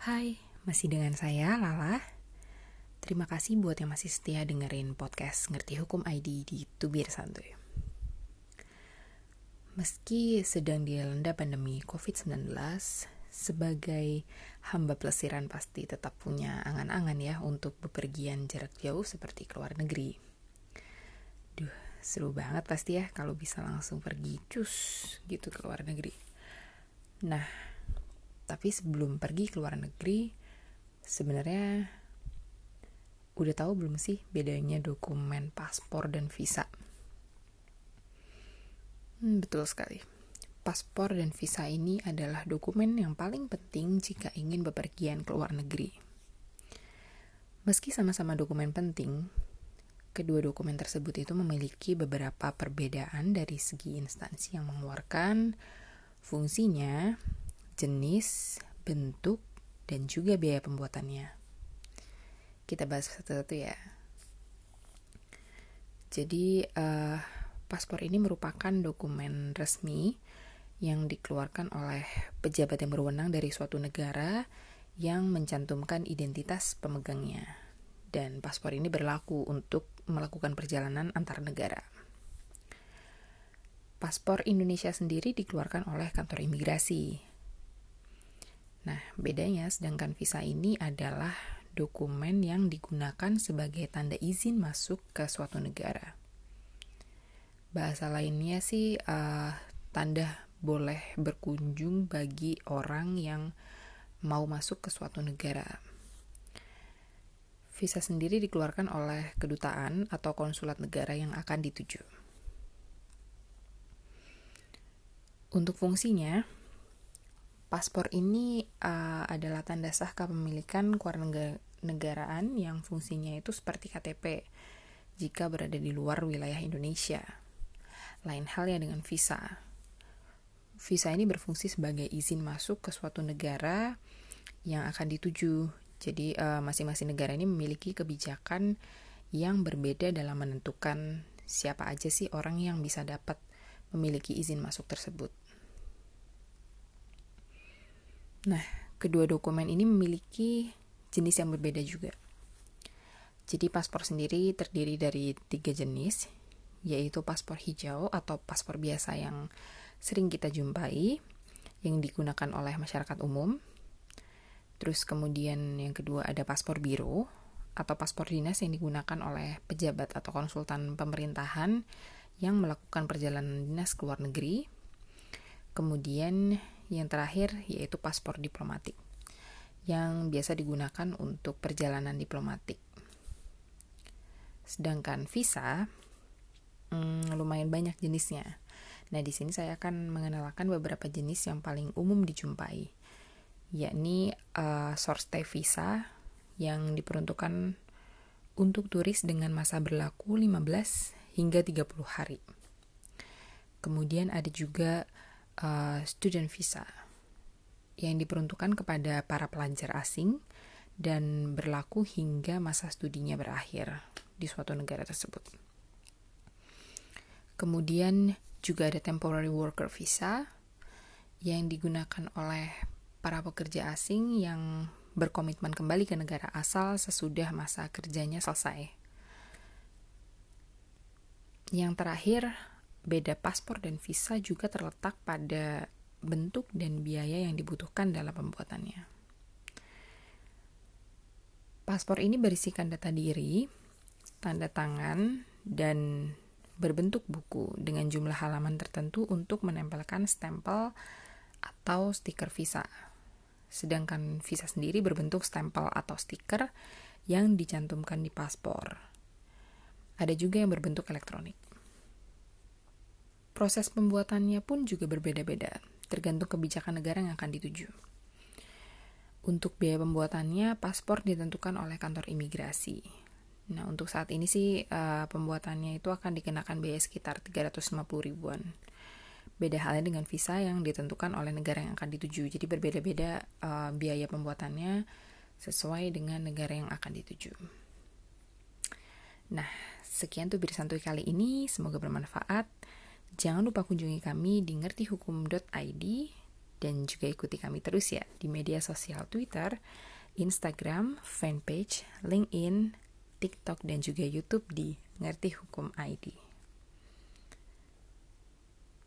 Hai, masih dengan saya Lala. Terima kasih buat yang masih setia dengerin podcast Ngerti Hukum ID di Tubir Santuy. Meski sedang dilanda pandemi COVID-19, sebagai hamba pelesiran pasti tetap punya angan-angan ya untuk bepergian jarak jauh seperti ke luar negeri. Duh, seru banget pasti ya kalau bisa langsung pergi cus gitu ke luar negeri. Nah, tapi sebelum pergi ke luar negeri, sebenarnya udah tahu belum sih bedanya dokumen paspor dan visa? Hmm, betul sekali. Paspor dan visa ini adalah dokumen yang paling penting jika ingin bepergian ke luar negeri. Meski sama-sama dokumen penting, kedua dokumen tersebut itu memiliki beberapa perbedaan dari segi instansi yang mengeluarkan, fungsinya, jenis, bentuk, dan juga biaya pembuatannya. Kita bahas satu-satu ya. Jadi, uh, paspor ini merupakan dokumen resmi yang dikeluarkan oleh pejabat yang berwenang dari suatu negara yang mencantumkan identitas pemegangnya. Dan paspor ini berlaku untuk melakukan perjalanan antar negara. Paspor Indonesia sendiri dikeluarkan oleh kantor imigrasi Nah, bedanya sedangkan visa ini adalah dokumen yang digunakan sebagai tanda izin masuk ke suatu negara. Bahasa lainnya sih uh, tanda boleh berkunjung bagi orang yang mau masuk ke suatu negara. Visa sendiri dikeluarkan oleh kedutaan atau konsulat negara yang akan dituju. Untuk fungsinya, Paspor ini uh, adalah tanda sah kepemilikan kewarganegaraan yang fungsinya itu seperti KTP jika berada di luar wilayah Indonesia. Lain halnya dengan visa. Visa ini berfungsi sebagai izin masuk ke suatu negara yang akan dituju. Jadi uh, masing-masing uh, negara ini memiliki kebijakan yang berbeda dalam menentukan siapa aja sih orang yang bisa dapat memiliki izin masuk tersebut. Nah, kedua dokumen ini memiliki jenis yang berbeda juga. Jadi paspor sendiri terdiri dari tiga jenis, yaitu paspor hijau atau paspor biasa yang sering kita jumpai, yang digunakan oleh masyarakat umum. Terus kemudian yang kedua ada paspor biru atau paspor dinas yang digunakan oleh pejabat atau konsultan pemerintahan yang melakukan perjalanan dinas ke luar negeri. Kemudian yang terakhir yaitu paspor diplomatik yang biasa digunakan untuk perjalanan diplomatik. Sedangkan visa hmm, lumayan banyak jenisnya. Nah, di sini saya akan mengenalkan beberapa jenis yang paling umum dijumpai, yakni uh, short stay visa yang diperuntukkan untuk turis dengan masa berlaku 15 hingga 30 hari. Kemudian ada juga uh, student visa yang diperuntukkan kepada para pelajar asing dan berlaku hingga masa studinya berakhir di suatu negara tersebut. Kemudian juga ada temporary worker visa yang digunakan oleh para pekerja asing yang berkomitmen kembali ke negara asal sesudah masa kerjanya selesai. Yang terakhir, beda paspor dan visa juga terletak pada bentuk dan biaya yang dibutuhkan dalam pembuatannya. Paspor ini berisikan data diri, tanda tangan, dan berbentuk buku dengan jumlah halaman tertentu untuk menempelkan stempel atau stiker visa. Sedangkan visa sendiri berbentuk stempel atau stiker yang dicantumkan di paspor. Ada juga yang berbentuk elektronik. Proses pembuatannya pun juga berbeda-beda, tergantung kebijakan negara yang akan dituju. Untuk biaya pembuatannya, paspor ditentukan oleh kantor imigrasi. Nah, untuk saat ini sih uh, pembuatannya itu akan dikenakan biaya sekitar 350 ribuan. Beda halnya dengan visa yang ditentukan oleh negara yang akan dituju. Jadi berbeda-beda uh, biaya pembuatannya sesuai dengan negara yang akan dituju. Nah, sekian tuh bir santuy kali ini. Semoga bermanfaat. Jangan lupa kunjungi kami di ngertihukum.id Dan juga ikuti kami terus ya di media sosial Twitter, Instagram, fanpage, LinkedIn, TikTok, dan juga YouTube di Ngerti Hukum ID.